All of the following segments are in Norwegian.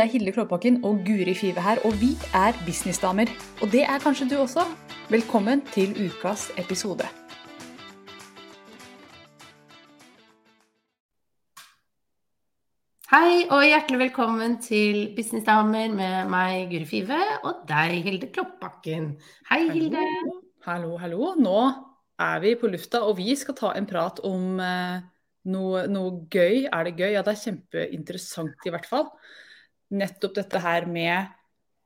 Det er Hilde Klåbakken og Guri Five her, og vi er businessdamer. Og det er kanskje du også. Velkommen til ukas episode. Hei og hjertelig velkommen til Businessdamer med meg, Guri Five, og deg, Hilde Klåbakken. Hei, Hilde. Hallo, hallo. Nå er vi på lufta, og vi skal ta en prat om eh, noe, noe, gøy. Er det gøy? Ja, det er kjempeinteressant i hvert fall. Nettopp dette her med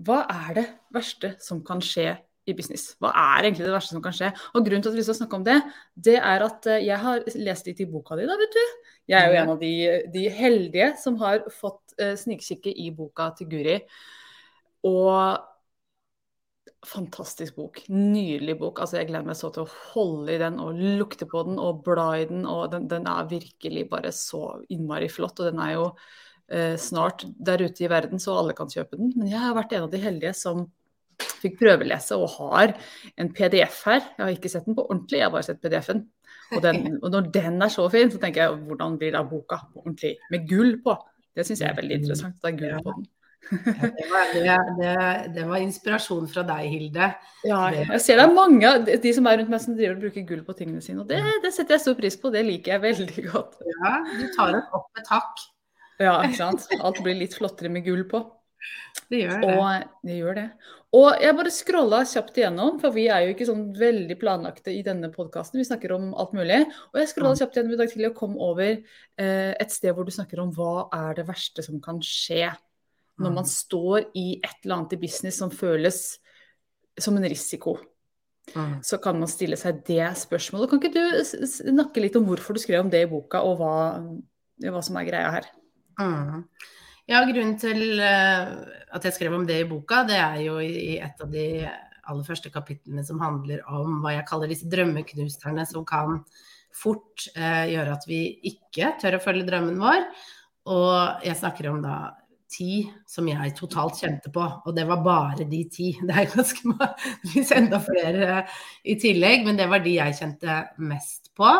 hva er det verste som kan skje i business? Hva er egentlig det verste som kan skje? Og grunnen til at vi skal snakke om det, det er at eh, jeg har lest litt i boka di, da, vet du. Jeg er jo en av de, de heldige som har fått uh, snikkikke i boka til Guri. Og fantastisk bok. Nydelig bok. Altså, jeg gleder meg så til å holde i den og lukte på den og bla i den. Og den, den er virkelig bare så innmari flott. Og den er jo eh, snart der ute i verden, så alle kan kjøpe den. Men jeg har vært en av de heldige som fikk prøvelese og har en PDF her. Jeg har ikke sett den på ordentlig, jeg har bare sett PDF-en. Og, den, og når den er så fin, så tenker jeg hvordan blir da boka ordentlig? Med gull på. Det syns jeg er veldig interessant. Det er gull på den det, var, det, det, det, var, inspirasjon fra deg, Hilde. Ja, jeg ser det er mange av de som er rundt meg som driver og bruker gull på tingene sine. Og det, det, setter jeg stor pris på, det liker jeg veldig godt. Ja, du tar opp med takk. Ja, ikke sant. Alt blir litt flottere med gull på. Det gjør det. Og det gjør det. Og jeg bare scrolla kjapt igjennom, for vi er jo ikke sånn veldig planlagte i denne podkasten. Vi snakker om alt mulig. Og jeg scrolla kjapt igjennom i dag tidlig og kom over eh, et sted hvor du snakker om hva er det verste som kan skje når man mm. står i et eller annet i business som føles som en risiko. Mm. Så kan man stille seg det spørsmålet. Kan ikke du snakke litt om hvorfor du skrev om det i boka, og hva, hva som er greia her? Mm. Ja, grunnen til uh, at jeg skrev om det i boka, det er jo i, et av de aller første kapitlene som handler om hva jeg kaller disse drømmeknusterne som kan fort eh, gjøre at vi ikke tør å følge drømmen vår. Og jeg snakker om da ti som jeg totalt kjente på, og det var bare de ti. Det er ganske mange, enda flere i tillegg, men det var de jeg kjente mest på.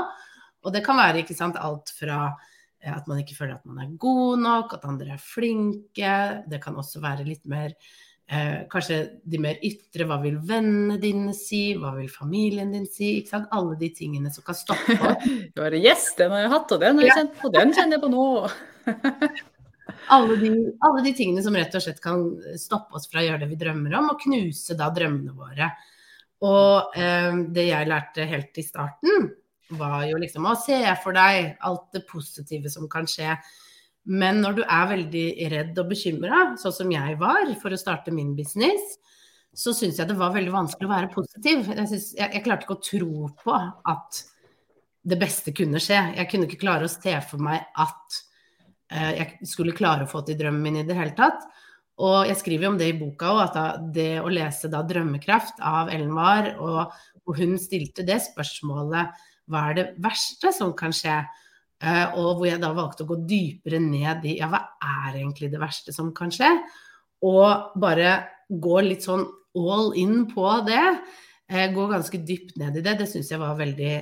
Og det kan være ikke sant, alt fra eh, at man ikke føler at man er god nok, at andre er flinke. Det kan også være litt mer eh, Kanskje de mer ytre. Hva vil vennene dine si? Hva vil familien din si? Ikke sant? Alle de tingene som kan stoppe oss. yes, den har jeg hatt, og den har jeg kjent på. Den kjenner jeg på nå. alle de, alle de, tingene som rett og slett kan stoppe oss fra å gjøre det vi drømmer om, og knuse da drømmene våre. Og eh, det jeg lærte helt i starten, var jo liksom å se for deg alt det positive som kan skje. Men når du er veldig redd og bekymra, sånn som jeg var for å starte min business, så syns jeg det var veldig vanskelig å være positiv. Jeg, synes, jeg, jeg klarte ikke å tro på at det beste kunne skje. Jeg kunne ikke klare å se for meg at uh, jeg skulle klare å få til drømmen min i det hele tatt. Og jeg skriver jo om det i boka òg, at det å lese da 'Drømmekraft' av Ellen Wahr, og, og hun stilte det spørsmålet hva er det verste som kan skje? Uh, og hvor jeg da valgte å gå dypere ned i ja, hva er egentlig det verste som kan skje? Og bare gå litt sånn all in på det. Uh, gå ganske dypt ned i det. Det syns jeg var veldig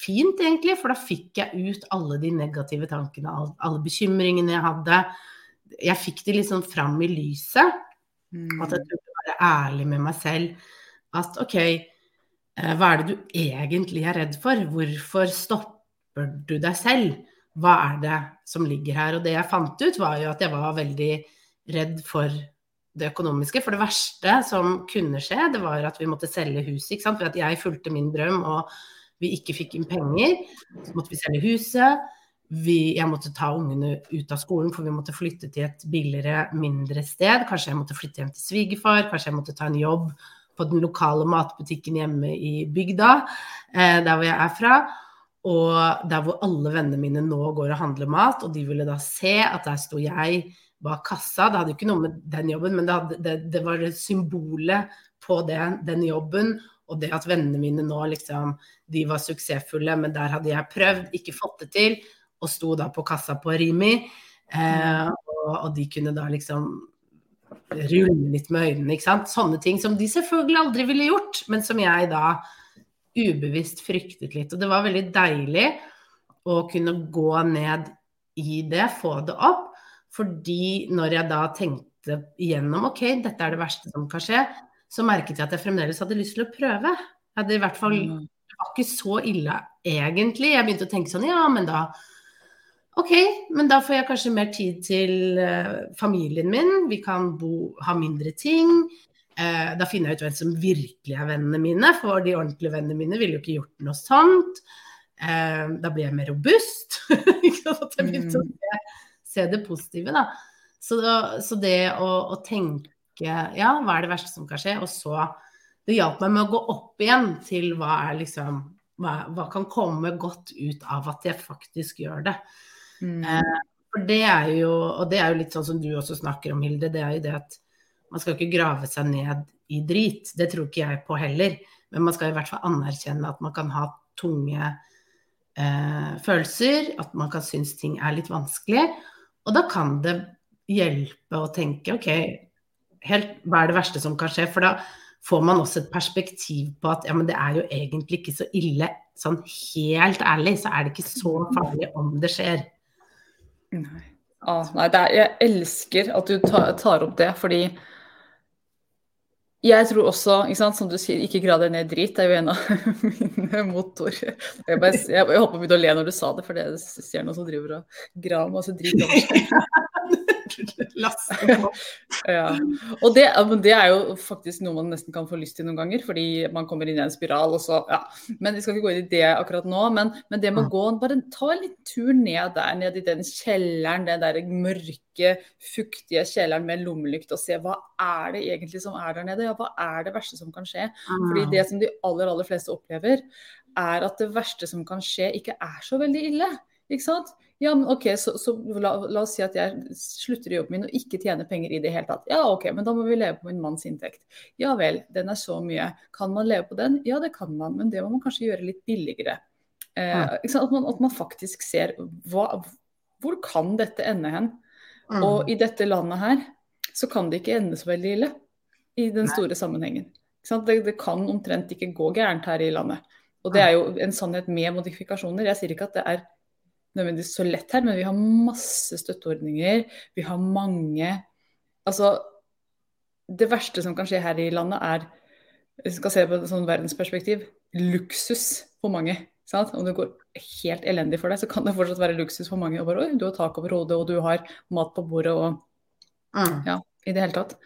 fint, egentlig, for da fikk jeg ut alle de negative tankene, alle bekymringene jeg hadde. Jeg fikk de liksom fram i lyset. Mm. At jeg turte å være ærlig med meg selv. At OK, eh, hva er det du egentlig er redd for? Hvorfor stopper du deg selv? Hva er det som ligger her? Og det jeg fant ut, var jo at jeg var veldig redd for det økonomiske. For det verste som kunne skje, det var at vi måtte selge huset. ikke sant? For at jeg fulgte min drøm og vi ikke fikk inn penger. Så måtte vi selge huset. Vi, jeg måtte ta ungene ut av skolen, for vi måtte flytte til et billigere, mindre sted. Kanskje jeg måtte flytte hjem til svigerfar, kanskje jeg måtte ta en jobb på den lokale matbutikken hjemme i bygda, eh, der hvor jeg er fra. Og der hvor alle vennene mine nå går og handler mat, og de ville da se at der sto jeg bak kassa. Det hadde ikke noe med den jobben, men det, hadde, det, det var symbolet på det, den jobben og det at vennene mine nå liksom De var suksessfulle, men der hadde jeg prøvd, ikke fått det til, og sto da på kassa på Rimi. Eh, og, og, de kunne da liksom rulle litt med øynene, ikke sant. Sånne ting som de selvfølgelig aldri ville gjort, men som jeg da ubevisst fryktet litt. Og det var veldig deilig å kunne gå ned i det, få det opp. Fordi når jeg da tenkte igjennom ok, dette er det verste som kan skje, så merket jeg at jeg fremdeles hadde lyst til å prøve. Jeg hadde i hvert fall, Mm. Det var ikke så ille egentlig. Jeg begynte å tenke sånn ja, men da Ok, men da får jeg kanskje mer tid til eh, familien min. Vi kan bo, ha mindre ting. Eh, da finner jeg ut hvem som virkelig er vennene mine, for de ordentlige vennene mine ville jo ikke gjort noe sånt. Eh, da blir jeg mer robust. At jeg begynte å se, se det positive, da. Så, så det å, å tenke ja, hva er det verste som kan skje, og så Det hjalp meg med å gå opp igjen til hva er liksom hva, hva kan komme godt ut av at jeg faktisk gjør det. Mm. Eh, for det er jo, og det er jo litt sånn som du også snakker om, Hilde, det er jo det at man skal ikke grave seg ned i drit. Det tror ikke jeg på heller. Men man skal i hvert fall anerkjenne at man kan ha tunge eh, følelser, at man kan synes ting er litt vanskelig. Og da kan det hjelpe å tenke OK, helt, hva er det verste som kan skje? For da får man også et perspektiv på at ja, men det er jo egentlig ikke så ille. Sånn helt ærlig så er det ikke så farlig om det skjer. Nei. Ah, nei det er, jeg elsker at du tar, tar opp det, fordi jeg tror også, ikke sant, som du sier, ikke grav deg ned i drit. Det er jo en av mine motorer. Jeg, bare, jeg, jeg håper jeg begynte å le når du sa det, for det ser noen som driver og graver masse drit over seg. Laste på. Ja. Og det, men det er jo faktisk noe man nesten kan få lyst til noen ganger, fordi man kommer inn i en spiral, og så Ja. Men vi skal ikke gå inn i det akkurat nå. Men, men det med å gå Bare ta en liten tur ned der, ned i den kjelleren, den der mørke, fuktige kjelleren med lommelykt, og se hva er det egentlig som er der nede? Ja, hva er det verste som kan skje? Fordi det som de aller, aller fleste opplever, er at det verste som kan skje, ikke er så veldig ille. Ikke sant? Ja, men ok, Så, så la, la, oss si at jeg slutter i jobben min og ikke tjener penger i det hele tatt. Ja, ok, men da må vi leve på min manns inntekt. Ja vel, den er så mye. Kan man leve på den? Ja, det kan man, men det må man kanskje gjøre litt billigere. Eh, at, man, at, man, faktisk ser hva, hvor kan dette ende hen? Mm. Og i dette landet her så kan det ikke ende så veldig ille i den store Nei. sammenhengen. Det, det, kan omtrent ikke gå gærent her i landet. Og det er jo en sannhet med modifikasjoner. Jeg sier ikke at det er nødvendigvis så lett her, men vi har masse støtteordninger. Vi har mange Altså, det verste som kan skje her i landet, er hvis vi skal se på et sånn verdensperspektiv, luksus for mange. Sant? Om det går helt elendig for deg, så kan det fortsatt være luksus for mange. Og bare, du har tak over hodet, og du har mat på bordet, og ja, i det hele tatt.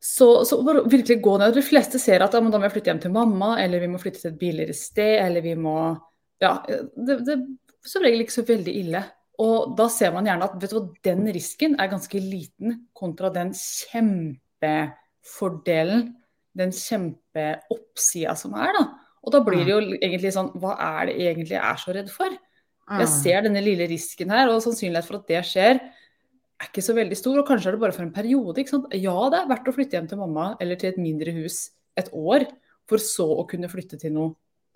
Så, så bare virkelig gå ned. De fleste ser at ja, da må jeg flytte hjem til mamma, eller vi må flytte til et billigere sted, eller vi må Ja, det, det som regel ikke så veldig ille. Og da ser man gjerne at hva, den risken er ganske liten kontra den kjempefordelen, den kjempeoppsida som er, da. Og da blir det jo egentlig sånn Hva er det egentlig jeg er så redd for? Jeg ser denne lille risken her, og sannsynlighet for at det skjer, er ikke så veldig stor. Og kanskje er det bare for en periode. Ja, det er verdt å flytte hjem til mamma eller til et mindre hus et år, for så å kunne flytte til noe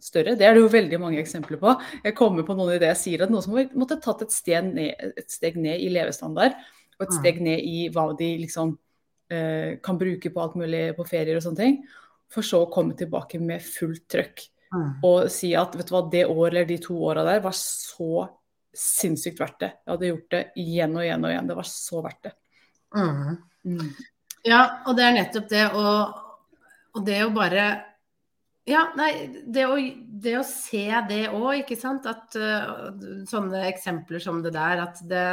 større. Det er det jo veldig mange eksempler på. Jeg kommer på noen i det jeg sier at noen som måtte tatt et steg, ned, et steg ned i levestandard, og et steg ned i hva de liksom eh, kan bruke på alt mulig på ferier og sånne ting, for så å komme tilbake med fullt trøkk og si at vet du hva, det året eller de to åra der var så sinnssykt verdt det. Jeg hadde gjort det igjen og igjen og igjen. Det var så verdt det. Mm. Mm. Ja, og det er nettopp det. Og, og det å bare ja, nei, det å, det å se det òg, ikke sant. At uh, sånne eksempler som det der, at det,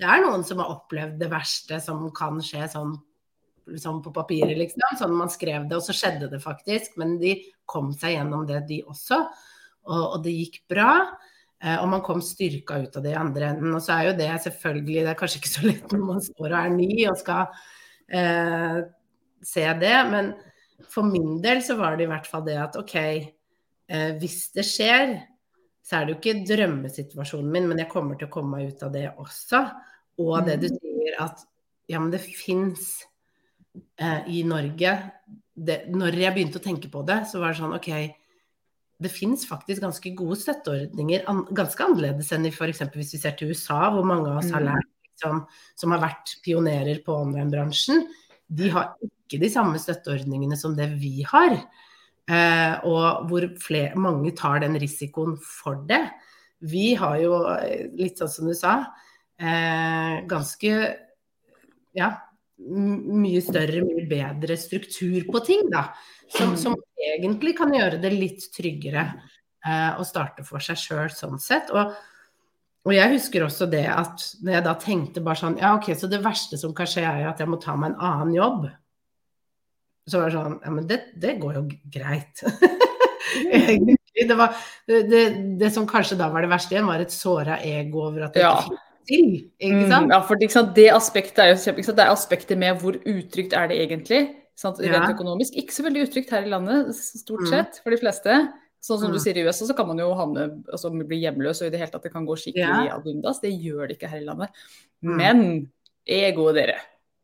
det, er noen som har opplevd det verste som kan skje sånn, sånn på papiret, liksom. Sånn man skrev det, og så skjedde det faktisk. Men de kom seg gjennom det, de også. Og, og det gikk bra. Uh, og man kom styrka ut av det i andre enden. Og så er jo det selvfølgelig Det er kanskje ikke så lett når man står og er ny og skal uh, se det, men for min del så var det i hvert fall det at OK, eh, hvis det skjer, så er det jo ikke drømmesituasjonen min, men jeg kommer til å komme meg ut av det også. Og det du sier at ja, men det fins eh, i Norge det, Når jeg begynte å tenke på det, så var det sånn OK, det fins faktisk ganske gode støtteordninger, an, ganske annerledes enn i f.eks. hvis vi ser til USA, hvor mange av oss har lært, liksom, som har vært pionerer på online-bransjen. De har ikke de samme støtteordningene som det vi har. Eh, og hvor flere, mange tar den risikoen for det. Vi har jo, litt sånn som du sa, eh, ganske ja, mye større, mye bedre struktur på ting, da. Som, som egentlig kan gjøre det litt tryggere eh, å starte for seg sjøl sånn sett. Og, og, jeg husker også det at når jeg da tenkte bare sånn Ja, ok, så det verste som kan skje, er at jeg må ta meg en annen jobb. Så var det sånn Ja, men det, det går jo greit. det, var, det, det, som kanskje da var det verste igjen, var et såra ego over at det ja. ikke til. Ikke mm, sant? Mm, ja, for sant, det aspektet er jo kjempe, Det er aspektet med hvor utrygt er det egentlig. Sant? Rent ja. økonomisk. Ikke så veldig utrygt her i landet, stort mm. sett, for de fleste. Sånn som mm. du sier i USA, så kan man jo havne, altså bli hjemløs og i det hele tatt det kan gå skikkelig ja. ad undas. Det gjør det ikke her i landet. Mm. Men ego, dere.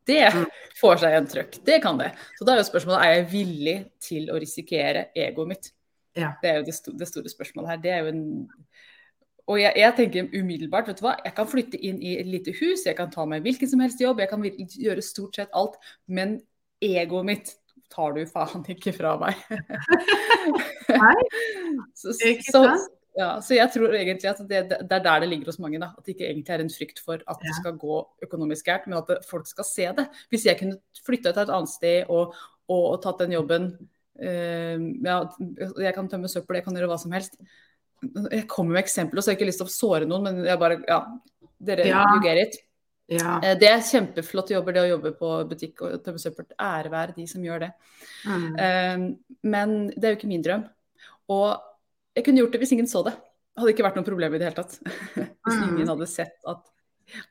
Det mm. får seg en trøkk. Det kan det. Så da er jo spørsmålet er jeg villig til å risikere egoet mitt. Ja. Det er jo det, sto det, store spørsmålet her. Det er jo en og jeg, jeg, tenker umiddelbart, vet du hva, jeg kan flytte inn i et lite hus, jeg kan ta meg hvilken som helst jobb, jeg kan gjøre stort sett alt. Men egoet mitt tar du faen ikke fra meg. Nei, så, så, ja, så jeg tror egentlig at det, det, er der det ligger hos mange. Da. At det ikke egentlig er en frykt for at det skal gå økonomisk gærent, men at folk skal se det. Hvis jeg kunne flytta til et annet sted og, og, og tatt den jobben uh, ja, Jeg kan tømme søppel, jeg kan gjøre hva som helst jeg kommer med eksempler, så jeg har ikke lyst til å såre noen, men jeg bare Ja, dere, ja. you get it. Ja. Eh, det er kjempeflotte jobber, det å jobbe på butikk og tømme søppel. Ære være de som gjør det. Mm. Um, men det er jo ikke min drøm. Og jeg kunne gjort det hvis ingen så det. Det hadde ikke vært noe problem i det hele tatt. hvis mm. ingen hadde sett at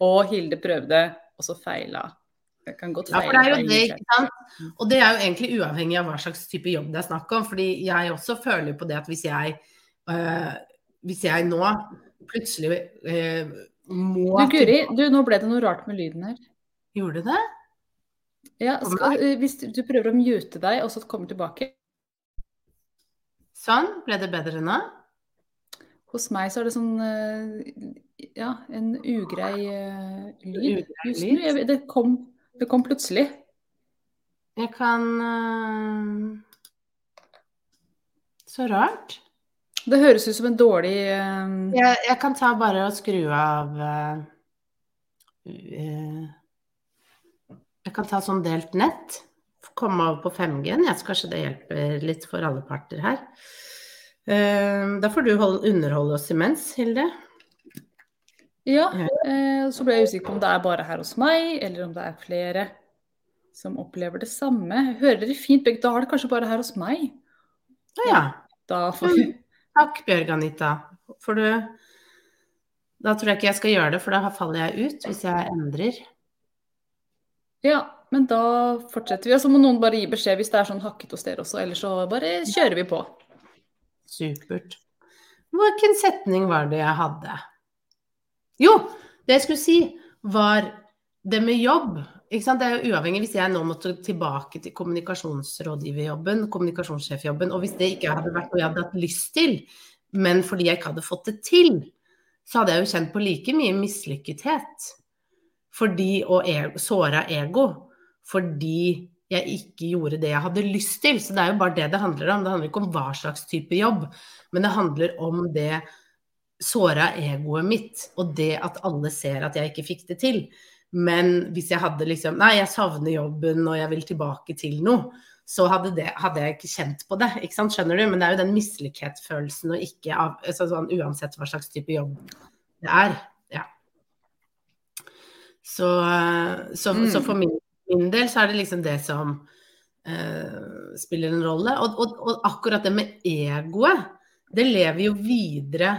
Å, Hilde prøvde, og så feila. Jeg kan godt feile. Ja, for det er jo det, ikke sant. Og det er jo egentlig uavhengig av hva slags type jobb det er snakk om. fordi jeg også føler på det at hvis jeg øh, hvis jeg nå plutselig uh, må Du Guri, du, nå ble det noe rart med lyden her. Gjorde det? Ja, skal, uh, Hvis du prøver å mute deg, og så kommer tilbake Sånn. Ble det bedre nå? Hos meg så er det sånn Ja, en ugrei lyd. Ugrei lyd? Det, kom, det kom plutselig. Jeg kan Så rart. Det høres ut som en dårlig uh... jeg, jeg, kan ta bare og skru av uh, uh, Jeg kan ta sånn delt nett. Komme over på 5G-en. Jeg kanskje det hjelper litt for alle parter her. da får du holde, underholde oss imens, Hilde. Ja, så ble jeg usikker på om det er bare her hos meg, eller om det er flere som opplever det samme. Hører dere fint begge? Da er det kanskje bare her hos meg. Ja. Da får vi Takk, Bjørg Anita. For du Da tror jeg ikke jeg skal gjøre det, for da faller jeg ut hvis jeg endrer. Ja, men da fortsetter vi. Og så må noen bare gi beskjed hvis det er sånn hakket hos dere også. Ellers så bare kjører vi på. Supert. Hvilken setning var det jeg hadde? Jo, det jeg skulle si, var det med jobb. Det er jo uavhengig hvis jeg nå måtte tilbake til kommunikasjonsrådgiverjobben, kommunikasjonssjefjobben, og hvis det ikke hadde vært noe jeg hadde hatt lyst til, men fordi jeg ikke hadde fått det til, så hadde jeg jo kjent på like mye mislykkethet fordi, og e såra ego fordi jeg ikke gjorde det jeg hadde lyst til. Så det er jo bare det det handler om. Det handler ikke om hva slags type jobb, men det handler om det såra egoet mitt, og det at alle ser at jeg ikke fikk det til. Men hvis jeg hadde liksom Nei, jeg savner jobben og jeg vil tilbake til noe. Så hadde, det, hadde jeg ikke kjent på det. ikke sant, Skjønner du? Men det er jo den mislykkhetsfølelsen og ikke av, altså sånn, Uansett hva slags type jobb det er. Ja. Så, så, mm. så for min, min, del så er det liksom det som uh, spiller en rolle. Og, og, og akkurat det med egoet, det lever jo videre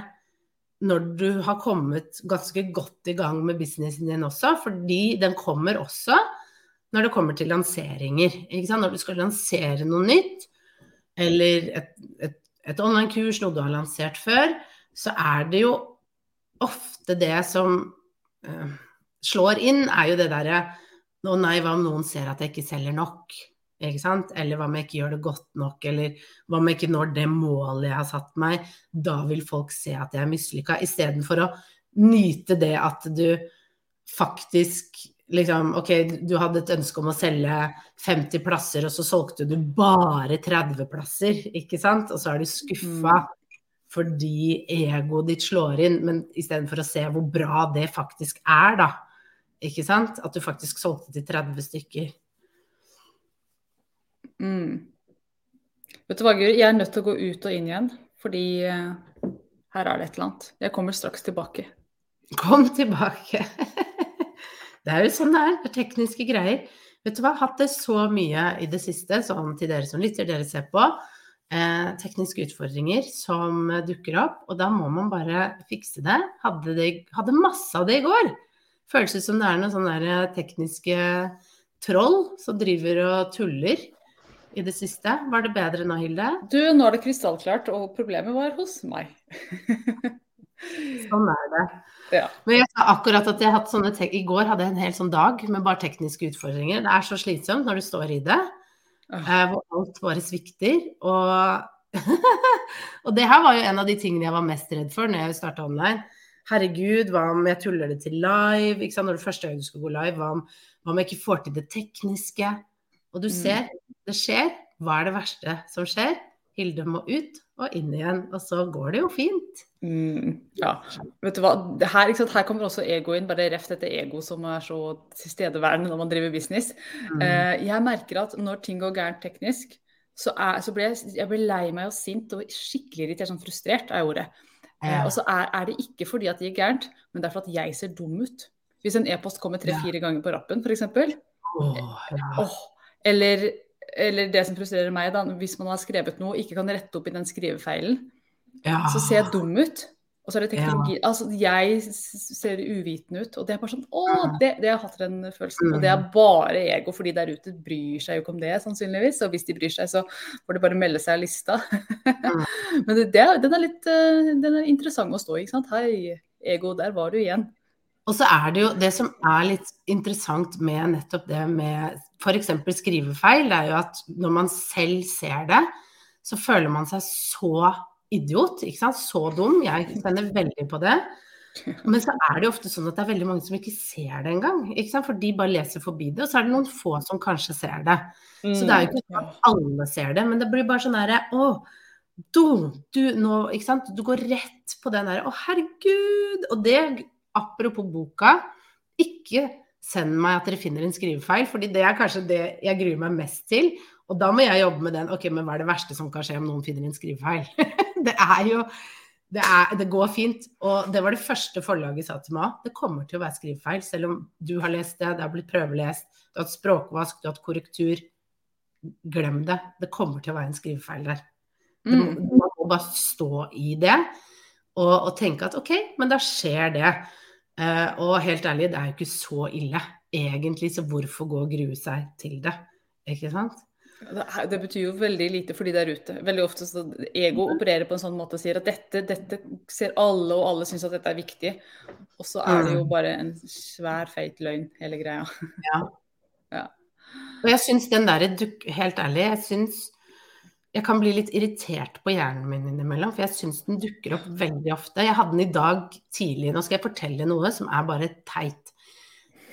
når du har kommet ganske godt i gang med businessen din også, fordi den kommer også når det kommer til lanseringer. Når du skal lansere noe nytt, eller et, et, et online-kurs, noe du har lansert før, så er det jo ofte det som uh, slår inn, er jo det derre Å nei, hva om noen ser at jeg ikke selger nok? Ikke sant? Eller hva om jeg ikke gjør det godt nok, eller hva om jeg ikke når det målet jeg har satt meg. Da vil folk se at jeg er mislykka, istedenfor å nyte det at du faktisk liksom Ok, du hadde et ønske om å selge 50 plasser, og så solgte du bare 30 plasser, ikke sant? Og så er du skuffa mm. fordi egoet ditt slår inn, men istedenfor å se hvor bra det faktisk er, da. Ikke sant? At du faktisk solgte til 30 stykker. Mm. Vet du hva, Guri, jeg er nødt til å gå ut og inn igjen, fordi uh, her er det et eller annet. Jeg kommer straks tilbake. Kom tilbake. det er jo sånn det er. Tekniske greier. Vet du hva, hatt det så mye i det siste, sånn til dere som lytter, dere ser på eh, tekniske utfordringer som dukker opp, og da må man bare fikse det. Hadde, det, hadde masse av det i går. Føles ut som det er noen sånne tekniske troll som driver og tuller i det siste. Var det bedre nå, Hilde? Du, nå er det krystallklart, og problemet var hos meg. sånn er det. Ja. Men jeg sa akkurat at jeg hatt sånne I går hadde jeg en hel sånn dag med bare tekniske utfordringer. Det er så slitsomt når du står i det. Uh, hvor alt bare svikter. Og, og det her var jo en av de tingene jeg var mest redd for når jeg starta online. Herregud, hva om jeg tuller det til live? Ikke sant? Når det første gang du skal gå live, hva om, hva om jeg ikke får til det tekniske? Og du mm. ser, det skjer. Hva er det verste som skjer? Hilde må ut og inn igjen, og så går det jo fint. Mm, ja, vet du hva. Her, her, kommer også ego inn, bare reft dette ego som er så tilstedeværende når man driver business. Mm. Uh, jeg merker at når ting går gærent teknisk, så, er, så blir jeg, jeg blir lei meg og sint og skikkelig irritert, sånn frustrert er ordet. Ja. og så er, er, det ikke fordi at det gikk gærent, men det er fordi at jeg ser dum ut. Hvis en e-post kommer tre-fire ganger på rappen, f.eks. Oh, ja. oh, eller eller det som frustrerer meg, da, hvis man har skrevet noe og ikke kan rette opp i den skrivefeilen, ja. så ser jeg dum ut. Og så er det teknologi ja. Altså, jeg ser uvitende ut. Og det er bare sånn Å, det, det har hatt den følelsen. Og det er mm. bare ego, fordi der ute bryr seg jo ikke om det, sannsynligvis. Og hvis de bryr seg, så får de bare melde seg av lista. Mm. Men det, den, er litt, eh, den er interessant å stå i, ikke sant. Hei, ego, der var du igjen. Og så er det jo det som er litt interessant med nettopp det med f.eks. skrivefeil, det er jo at når man selv ser det, så føler man seg så idiot, ikke sant. Så dum. Jeg kjenner veldig på det. Men så er det jo ofte sånn at det er veldig mange som ikke ser det engang. For de bare leser forbi det, og så er det noen få som kanskje ser det. Så det er jo ikke sånn at alle ser det, men det blir bare sånn herre Å, du, du, nå, ikke sant. Du går rett på den derre Å, herregud. Og det apropos boka, ikke send meg at dere finner en skrivefeil, fordi det er kanskje det jeg gruer meg mest til. Og da må jeg jobbe med den. Ok, men hva er det verste som kan skje om noen finner en skrivefeil? det er jo det, er, det, går fint. Og det var det første forlaget sa til meg. Det kommer til å være skrivefeil, selv om du har lest det, det har blitt prøvelest, du har hatt språkvask, du har hatt korrektur. Glem det. Det kommer til å være en skrivefeil der. Mm. Man må bare stå i det og, og tenke at OK, men da skjer det. Uh, og helt ærlig, det er jo ikke så ille egentlig, så hvorfor gå og grue seg til det? Ikke sant? Det betyr jo veldig lite for de der ute. Veldig ofte så Ego opererer på en sånn måte og sier at dette, dette ser alle, og alle syns at dette er viktig. Og så er det jo mm. bare en svær, feit løgn, hele greia. Ja. ja. Og jeg syns den derre Helt ærlig, jeg syns jeg kan bli litt irritert på hjernen min innimellom, for jeg syns den dukker opp veldig ofte. Jeg hadde den i dag tidlig. Nå skal jeg fortelle noe som er bare teit.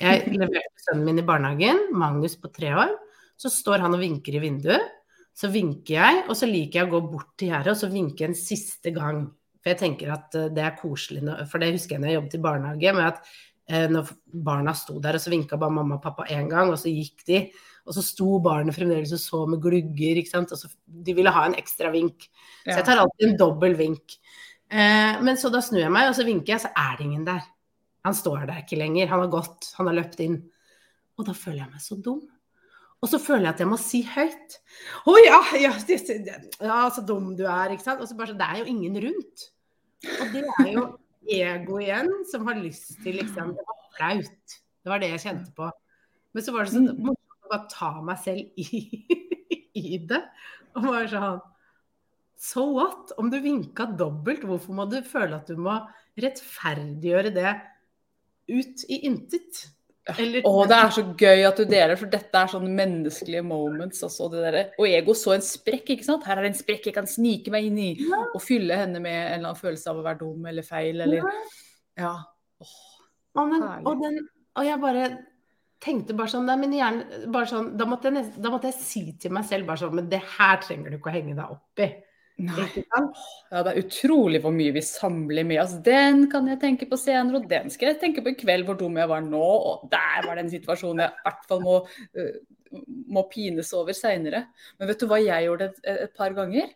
Jeg leverte sønnen min i barnehagen, Magnus på tre år. Så står han og vinker i vinduet. Så vinker jeg, og så liker jeg å gå bort til gjerdet og så vinke en siste gang. For jeg tenker at eh, det er koselig, for det husker jeg når jeg jobbet i barnehage, med at eh, når barna sto der, og så vinka bare mamma og pappa én gang, og så gikk de. Og så sto barnet fremdeles og så med glugger, ikke sant. Altså, de ville ha en ekstra vink. Så jeg tar alltid en dobbel vink. Eh, men så da snur jeg meg, og så vinker jeg, så er det ingen der. Han står der ikke lenger. Han har gått, han har løpt inn. Og da føler jeg meg så dum. Og så føler jeg at jeg må si høyt. Å ja, ja, ja, så dum du er, ikke sant. Og så bare så det er jo ingen rundt. Og det er jo ego igjen som har lyst til liksom Det var flaut. Det var det jeg kjente på. Men så var det sånn mm bare ta meg selv i, i det. Og bare sånn So what? Om du vinka dobbelt, hvorfor må du føle at du må rettferdiggjøre det ut i intet? Eller, Å, det er så gøy at du deler, for dette er sånne menneskelige moments. Også, og ego så en sprekk, ikke sant. Her er det en sprekk jeg kan snike meg inn i ja. og fylle henne med en eller annen følelse av å være dum eller feil, eller Ja. Åh, og, men, og, den, og jeg bare tenkte bare sånn, men gjerne, bare sånn da, måtte jeg, da, måtte jeg, si til meg selv bare sånn Men det her trenger du ikke å henge deg opp i. Nei. Ja, det er utrolig hvor mye vi samler med oss. Den kan jeg tenke på senere, og den skal jeg tenke på i kveld, hvor dum jeg var nå. Og der var den situasjonen jeg i hvert fall må, uh, må pines over seinere. Men vet du hva jeg gjorde et, et par ganger?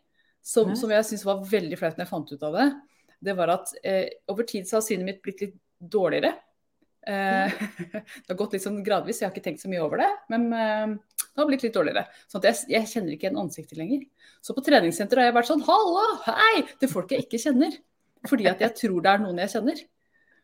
Som, som jeg syntes var veldig flaut når jeg fant ut av det. Det var at eh, over tid så har synet mitt blitt litt dårligere. Eh, det har gått litt sånn gradvis, jeg har ikke tenkt så mye over det. Men eh, det har blitt litt dårligere. Sånn at jeg, jeg kjenner ikke igjen ansiktet lenger. Så på treningssenteret har jeg vært sånn Hallo, hei! Til folk jeg ikke kjenner. Fordi at jeg tror det er noen jeg kjenner.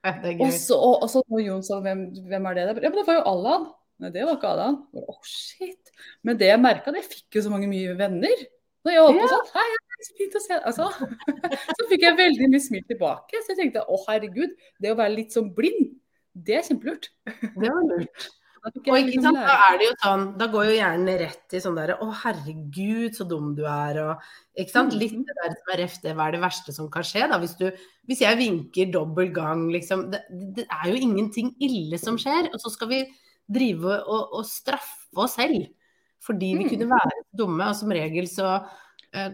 Er Og så, og, og så Jon sa hvem, hvem er det der? Ja, men det var jo Allan. Nei, det var ikke Allan. Oh, shit. Men det jeg merka, jeg fikk jo så mange mye venner. Når jeg holdt på sånn, hei, så fint å se altså, Så fikk jeg veldig mye smil tilbake. Så jeg tenkte å herregud, det å være litt sånn blind, det er kjempelurt. Det var lurt. Da Og liksom sant, da er det jo sånn, da går jo hjernen rett i sånn derre Å, herregud, så dum du er, og Ikke sant. Litt Mhm. det der som er ref, det hva er det verste som kan skje, da. Hvis du Hvis jeg vinker dobbel gang, liksom det, det er jo ingenting ille som skjer. Og så skal vi drive og, og straffe oss selv fordi vi Mm. kunne være dumme. Og som regel så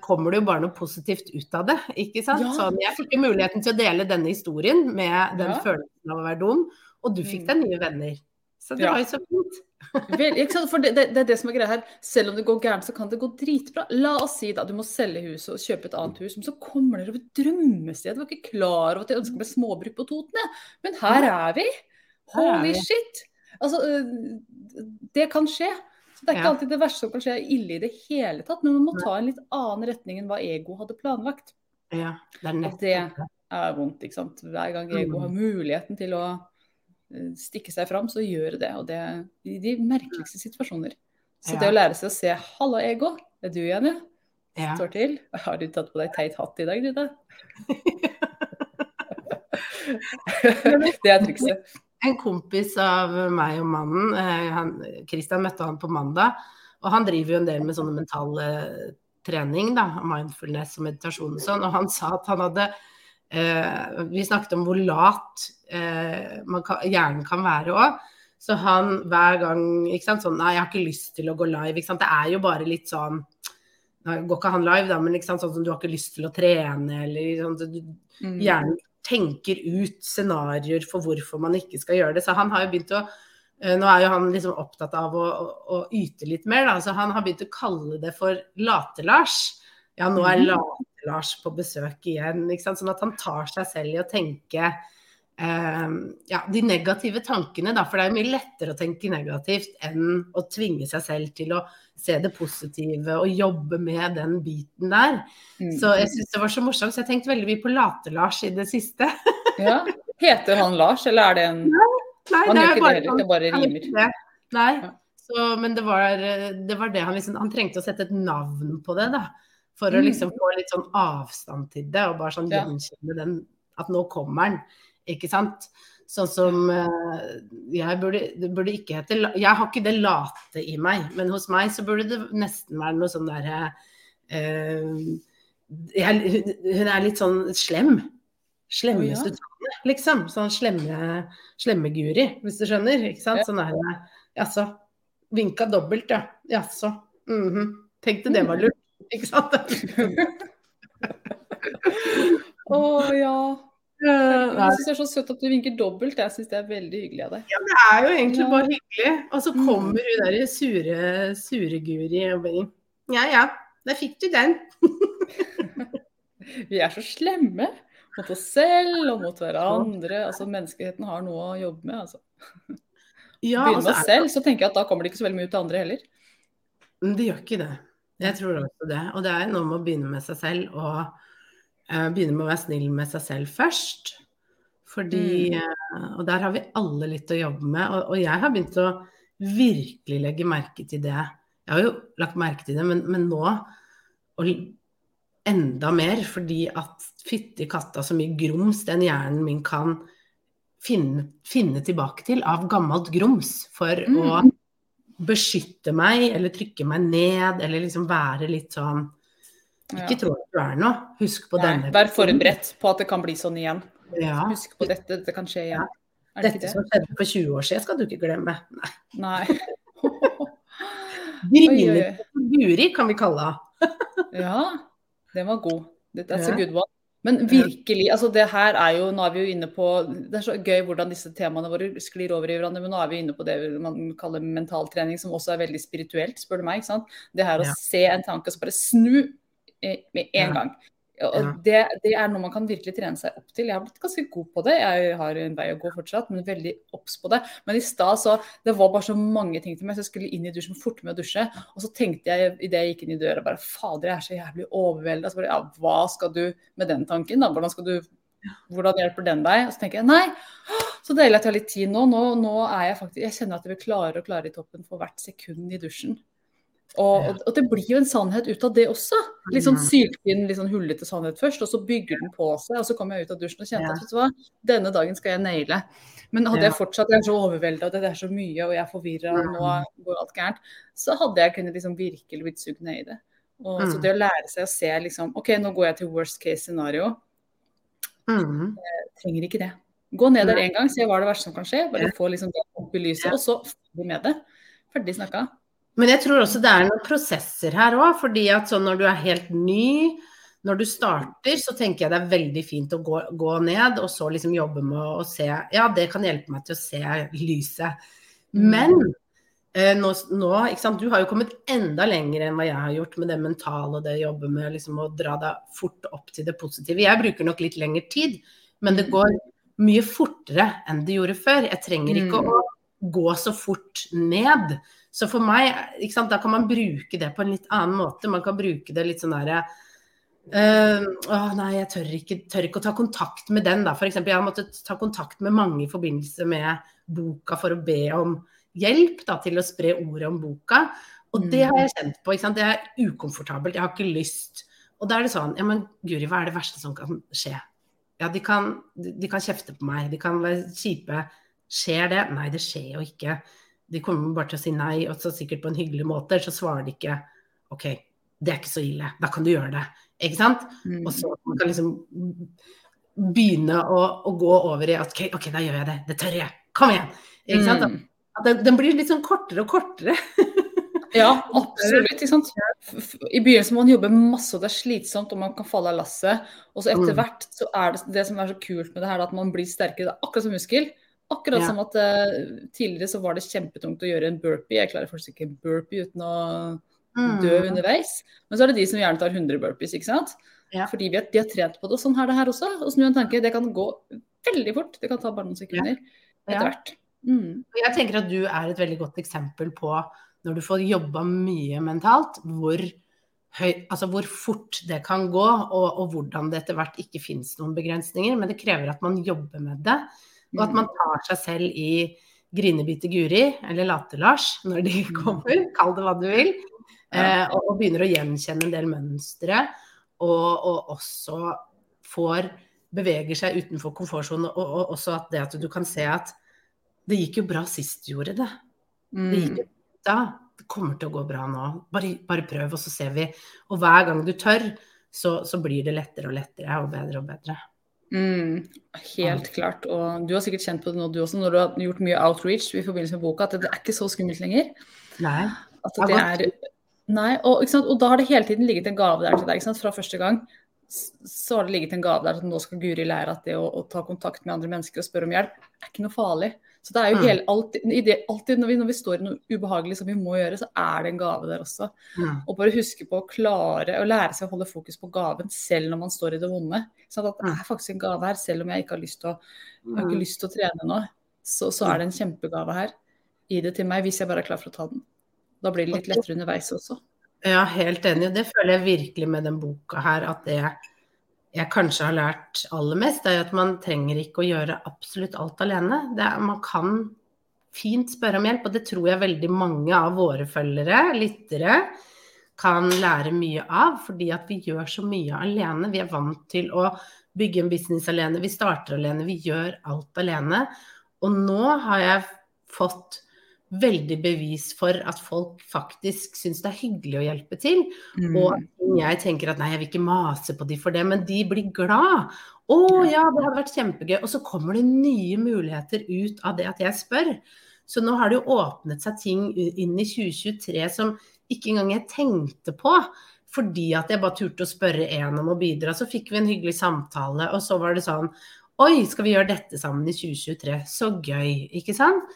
kommer det jo bare noe positivt ut av det, ikke sant. Ja. Sånn, jeg fikk jo muligheten til å dele denne historien med den Ja. følelsen av å være dum, og du fikk Mm. deg nye venner. Så det Ja. var jo så fint. Vel? For det, det, det er det som er greia her. Selv om det går gærent, så kan det gå dritbra. La oss si da du må selge huset og kjøpe et annet hus, men så kommer dere over et drømmested. Du var ikke klar over at jeg ønsker meg småbruk på Toten, jeg. Men her er vi. Er Holy vi. shit. Altså, øh, det kan skje. Så det er ikke alltid det verste som kan skje ille i det hele tatt, men man må ta en litt annen retning enn hva ego hadde planlagt. Ja, det er nettopp det er vondt, ikke sant. Hver gang ego Mm. har muligheten til å eh, stikke seg fram, så gjør det. Og det er i de merkeligste situasjoner. Så det å lære seg å se 'halla, ego', det er du igjen, ja. Ja. Står til. Har du tatt på deg teit hatt i dag, Rita? det er trikset. En kompis av meg og mannen, eh, han, Christian møtte han på mandag, og han driver jo en del med sånne mentale trening, da, mindfulness og meditasjon og sånn, og han sa at han hadde eh, Vi snakket om hvor lat eh, man kan, hjernen kan være òg. Så han hver gang ikke sant, sånn Nei, jeg har ikke lyst til å gå live. Ikke sant? Det er jo bare litt sånn Nå går ikke han live, da, men ikke sant, sånn som du har ikke lyst til å trene, eller sånn, så du, Mm. hjernen tenker ut scenarioer for hvorfor man ikke skal gjøre det. Så han har jo begynt å eh, Nå er jo han liksom opptatt av å, å, å yte litt mer, da. Så han har begynt å kalle det for Late-Lars. Ja, nå er Mhm. Late-Lars på besøk igjen. Ikke sant? Sånn at han tar seg selv i å tenke ja, de negative tankene, da. For det er mye lettere å tenke negativt enn å tvinge seg selv til å se det positive og jobbe med den biten der. Mm. Så jeg syns det var så morsomt, så jeg tenkte veldig mye på Late-Lars i det siste. Ja. Heter han Lars, eller er det en Nei, Han det er ikke det det bare rimer. det. Nei. Så, men det var, det var det han liksom Han trengte å sette et navn på det, da. For å Mm. liksom få litt sånn avstand til det, og bare sånn Ja. gjenkjenne den At nå kommer den, ikke sant. Sånn som eh, Jeg burde, det burde ikke hete Jeg har ikke det late i meg, men hos meg så burde det nesten være noe sånn derre uh, jeg, hun, er litt sånn slem. Slemme oh, ja. Liksom. Sånn slemme, Guri, hvis du skjønner. Ikke sant? Sånn Sånn det. Jaså. Vinka dobbelt, ja. Jaså. Mhm. Tenkte det var lurt, ikke sant? Å ja. Eh, Jeg syns det er så søtt at du vinker dobbelt. Jeg syns det er veldig hyggelig av deg. Ja, Det er jo egentlig bare hyggelig. Og så Mm. kommer hun der sure, sure Guri og bare Ja ja, der fikk du den. Vi er så slemme mot oss selv og mot hverandre. Altså, menneskeheten har noe å jobbe med. Altså. Ja, Begynner med oss selv, så tenker jeg at da kommer det ikke så veldig mye ut til andre heller. Men Det gjør ikke det. Jeg tror også det. Og det er noe med å begynne med seg selv og begynne med å være snill med seg selv først. Fordi Mm. eh, Og der har vi alle litt å jobbe med. Og, og jeg har begynt å virkelig legge merke til det. Jeg har jo lagt merke til det, men, men nå og enda mer. Fordi at fytti katta så mye grums den hjernen min kan finne, finne tilbake til av gammelt grums. For å Mm. beskytte meg eller trykke meg ned, eller liksom være litt sånn Ikke Ja. tro at du er noe. Husk på Nei, denne. vær forberedt på at det kan bli sånn igjen. Ja. Husk på dette, dette kan skje igjen. Er det Dette ikke som skjedde for 20 år siden, skal du ikke glemme. Nei. Nei. Oi. Guri kan vi kalle henne. Ja. Den var god. That's Ja. a good one. Men virkelig, altså det her er jo Nå er vi jo inne på Det er så gøy hvordan disse temaene våre sklir over i hverandre, men nå er vi inne på det man kaller mentaltrening, som også er veldig spirituelt, spør du meg. ikke sant? Det her å Ja. se en tanke og så bare snu med en gang. Og det, det er noe man kan virkelig trene seg opp til. Jeg har blitt ganske god på det. Jeg har en vei å gå fortsatt, men veldig obs på det. Men i stad så Det var bare så mange ting til meg, så jeg skulle inn i dusjen fort med å dusje. Og så tenkte jeg idet jeg gikk inn i døra, bare fader, jeg er så jævlig overvelda. Så bare ja, hva skal du med den tanken, da? Hvordan skal du hvordan hjelper den deg? Og så tenker jeg nei, så deilig at jeg har litt tid nå. Nå, nå er jeg faktisk Jeg kjenner at jeg blir klarere og klarere i toppen for hvert sekund i dusjen. Og, og, det blir jo en sannhet ut av det også. Litt sånn syltynn, litt sånn hullete sannhet først, og så bygger den på seg. Og så kommer jeg ut av dusjen og kjente at hva, denne dagen skal jeg naile. Men hadde jeg fortsatt jeg er så overvelda, det er så mye, og jeg er forvirra, og nå går alt gærent, så hadde jeg kunnet liksom virkelig blitt sugd ned i det. Og, Så Mm. det å lære seg å se liksom OK, nå går jeg til worst case scenario. Mm. Trenger ikke det. Gå ned der én gang, se hva er det verste som kan skje. Bare få liksom det opp i lyset, og så ferdig med det. Ferdig snakka. Men jeg tror også det er noen prosesser her òg, fordi at sånn når du er helt ny, når du starter, så tenker jeg det er veldig fint å gå, gå ned og så liksom jobbe med å se Ja, det kan hjelpe meg til å se lyset. Men eh, nå, nå, ikke sant, du har jo kommet enda lenger enn hva jeg har gjort med det mentale og det å jobbe med liksom, å dra deg fort opp til det positive. Jeg bruker nok litt lengre tid, men det går mye fortere enn det gjorde før. Jeg trenger ikke Mm. å gå så fort ned. Så for meg, sant, da kan man bruke det på en litt annen måte. Man kan bruke det litt sånn derre Uh, Å nei, jeg tør ikke, tør ikke å ta kontakt med den, da. For eksempel, jeg har måttet ta kontakt med mange i forbindelse med boka for å be om hjelp da, til å spre ordet om boka. Og det har jeg kjent på. Det er ukomfortabelt. Jeg har ikke lyst. Og da er det sånn Ja, men Guri, hva er det verste som kan skje? Ja, de kan, de kan kjefte på meg. De kan være kjipe. Skjer det? Nei, det skjer jo ikke. De kommer bare til å si nei, og så sikkert på en hyggelig måte. Så svarer de ikke OK, det er ikke så ille. Da kan du gjøre det. Ikke sant? Mm. Og så man kan liksom begynne å, å gå over i at OK, ok, da gjør jeg det. Det tør jeg. Kom igjen. Ikke sant? Mm. At den, den blir litt sånn kortere og kortere. Ja, absolutt. ikke sant? I begynnelsen må man jobbe masse, og det er slitsomt, og man kan falle av lasset. Og så etter Mm. hvert så er det det som er så kult med det her, at man blir sterkere. Det er akkurat som muskel. Akkurat Ja. som at uh, tidligere så var det kjempetungt å gjøre en burpee. Jeg klarer fortsatt ikke en burpee uten å dø Mm. underveis. Men så er det de som gjerne tar 100 burpees, ikke sant. Ja. Fordi vi har, de har trent på det. Og sånn er det her også. Å snu en tanke, det kan gå veldig fort. Det kan ta bare noen sekunder Ja. etter hvert. Mm. Jeg tenker at du er et veldig godt eksempel på når du får jobba mye mentalt, hvor, høy, altså hvor fort det kan gå, og, og hvordan det etter hvert ikke finnes noen begrensninger. Men det krever at man jobber med det, og at man tar seg selv i Grinebite Guri, eller Late-Lars, når de kommer, kall det hva du vil, eh, og, og begynner å gjenkjenne en del mønstre, og, og også får beveger seg utenfor komfortsonen, og, og også at det at du kan se at det gikk jo bra sist du gjorde det. Det gikk Mm. jo da. Det kommer til å gå bra nå. Bare, bare prøv, og så ser vi. Og hver gang du tør, så, så blir det lettere og lettere og bedre og bedre. Mm, helt klart. Og du har sikkert kjent på det nå, du også, når du har gjort mye outreach i forbindelse med boka, at det er ikke så skummelt lenger. Nei. At Det er Nei, og, og da har det hele tiden ligget en gave der til deg. Fra første gang så har det ligget en gave der at nå skal Guri lære at det å, å ta kontakt med andre mennesker og spørre om hjelp, er ikke noe farlig. Så det er jo Mm. hele, alltid, i det, alltid når, vi, når vi står i noe ubehagelig som vi må gjøre, så er det en gave der også. Mm. Og bare huske på å klare å lære seg å holde fokus på gaven selv når man står i det vonde. Sånn at det er faktisk en gave her, selv om jeg ikke har lyst til å, har ikke lyst til å trene nå, så, så er det en kjempegave her. Gi det til meg hvis jeg bare er klar for å ta den. Da blir det litt lettere underveis også. Ja, helt enig. Det føler jeg virkelig med den boka her, at det jeg kanskje har lært aller mest, er at man trenger ikke å gjøre absolutt alt alene. Er, man kan fint spørre om hjelp, og det tror jeg veldig mange av våre følgere, lyttere, kan lære mye av, fordi at vi gjør så mye alene. Vi er vant til å bygge en business alene, vi starter alene, vi gjør alt alene. Og nå har jeg fått veldig bevis for at folk faktisk syns det er hyggelig å hjelpe til. Mm. Og jeg tenker at nei, jeg vil ikke mase på de for det, men de blir glad. Å ja, det hadde vært kjempegøy. Og så kommer det nye muligheter ut av det at jeg spør. Så nå har det jo åpnet seg ting inn i 2023 som ikke engang jeg tenkte på. fordi at jeg bare turte å spørre en om å bidra. Så fikk vi en hyggelig samtale, og så var det sånn Oi, skal vi gjøre dette sammen i 2023? Så gøy, ikke sant?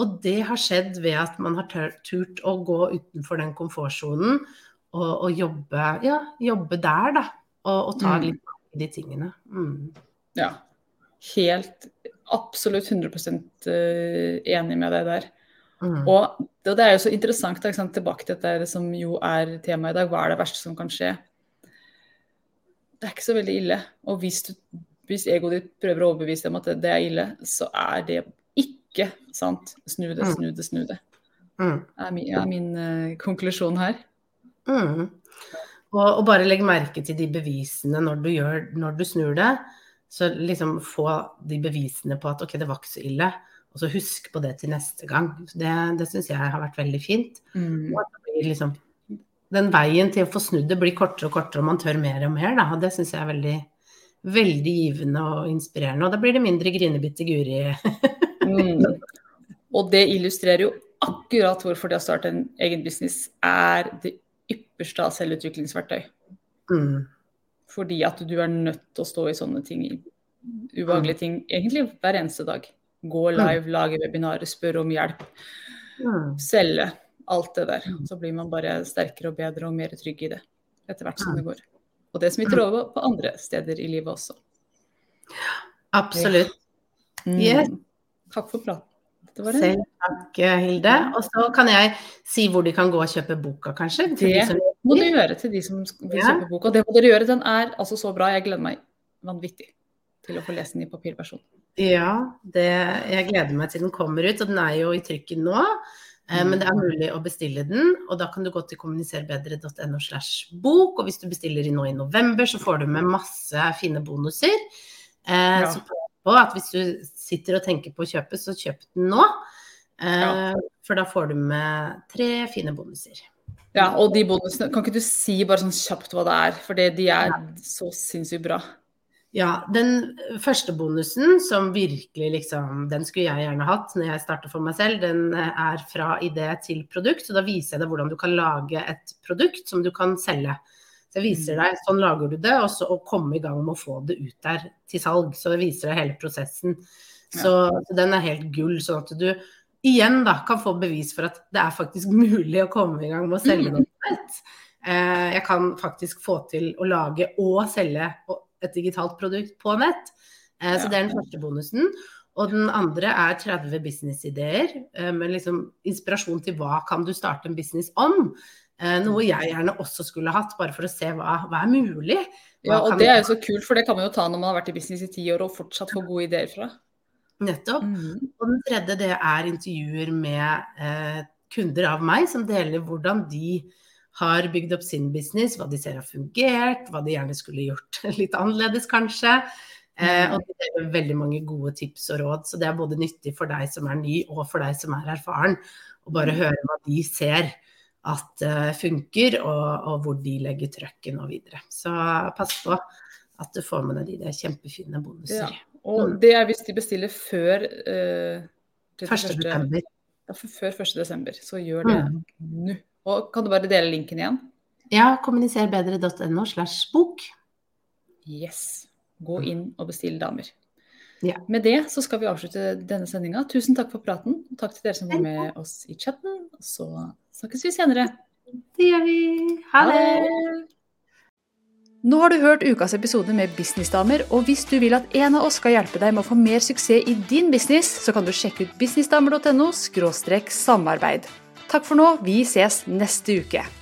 Og det har skjedd ved at man har turt å gå utenfor den komfortsonen og, og, jobbe, ja, jobbe der, da. Og, og ta mm. litt av de tingene. Mm. Ja. Helt absolutt 100 eh, enig med deg der. Mm. Og det, det, er jo så interessant, sant, tilbake til dette som jo er temaet i dag. Hva er det verste som kan skje? Det er ikke så veldig ille. Og hvis, du, hvis egoet ditt prøver å overbevise dem at det, det, er ille, så er det ikke sant. Snu det, mm. snu det, snu det. Mm. er min, er min uh, konklusjon her. Mm. Og, og, bare legg merke til de bevisene når du, gjør, når du snur det. Så liksom få de bevisene på at OK, det var ikke så ille. Og så husk på det til neste gang. Det, det syns jeg har vært veldig fint. Mm. Liksom, den veien til å få snudd det blir kortere og kortere, og man tør mer og mer. Da. Og det syns jeg er veldig, veldig givende og inspirerende. Og da blir det mindre grinebitte Guri. mm. Og det illustrerer jo akkurat hvorfor det å starte en egen business er det ypperste av selvutviklingsverktøy. Mm. Fordi at du er nødt til å stå i sånne ting, ubehagelige ting, egentlig hver eneste dag. Gå mm. live, lage webinarer, spørre om hjelp. Mm. Selge. Alt det der. Så blir man bare sterkere og bedre og mer trygg i det etter hvert som det går. Og det smitter over på andre steder i livet også. Absolutt. Mm. Yes. Takk for praten. Selv takk, Hilde. Og så kan jeg si hvor de kan gå og kjøpe boka, kanskje? Det de må du gjøre til de som vil ja. kjøpe boka. Det må dere gjøre. Den er altså så bra. Jeg gleder meg vanvittig til å få lese den i papirversjon. Ja, det, jeg gleder meg til den kommer ut. Og den er jo i trykken nå. Eh, men det er mulig å bestille den, og da kan du gå til kommuniserbedre.no slash bok. Og hvis du bestiller nå i november, så får du med masse fine bonuser. Eh, ja. Så på at hvis du sitter og tenker på å kjøpe, så kjøp den nå. Eh, ja. For da får du med tre fine bonuser. Ja, og de bonusene, kan ikke du si bare sånn kjapt hva det er? For de er så sinnssykt bra. Ja, den første bonusen som virkelig liksom Den skulle jeg gjerne hatt når jeg starter for meg selv. Den er fra idé til produkt. Så da viser jeg deg hvordan du kan lage et produkt som du kan selge. Så jeg viser mm. deg sånn lager du det, og så å komme i gang med å få det ut der til salg. Så jeg viser deg hele prosessen. Så, så den er helt gull. Sånn at du igjen da kan få bevis for at det er faktisk mulig å komme i gang med å selge mm. noe. Eh, jeg kan faktisk få til å lage og selge et digitalt produkt på nett. Eh, så det er den første bonusen. Og den andre er 30 businessideer eh, med liksom inspirasjon til hva kan du starte en business om. Eh, noe jeg gjerne også skulle hatt, bare for å se hva, hva er mulig. Hva ja, og det er jo så kult, for det kan man jo ta når man har vært i business i ti år og fortsatt få gode ideer fra. Nettopp. Mm. Og den tredje det er intervjuer med eh, kunder av meg som deler hvordan de har bygd opp sin business, hva de ser har fungert, hva de gjerne skulle gjort litt annerledes, kanskje. Eh, mm. og det er veldig mange gode tips og råd, så det er både nyttig for deg som er ny, og for deg som er erfaren. Å bare mm. høre hva de ser at det funker, og, og, hvor de legger trøkken og videre. Så pass på at du får med deg de. Det er kjempefine bonuser. Ja, og mm. det er hvis de bestiller før eh, 1. desember. Før 1. desember, så gjør det mm. nå. Og kan du bare dele linken igjen? Ja, kommuniserbedre.no slash bok. Yes. Gå inn og bestill damer. Ja. Med det så skal vi avslutte denne sendinga. Tusen takk for praten. Takk til dere som var med oss i chatten. Så snakkes vi senere. Det gjør vi. Ha det. Nå har du hørt ukas episode med Businessdamer, og hvis du vil at en av oss skal hjelpe deg med å få mer suksess i din business, så kan du sjekke ut businessdamer.no samarbeid. Takk for nå, vi ses neste uke.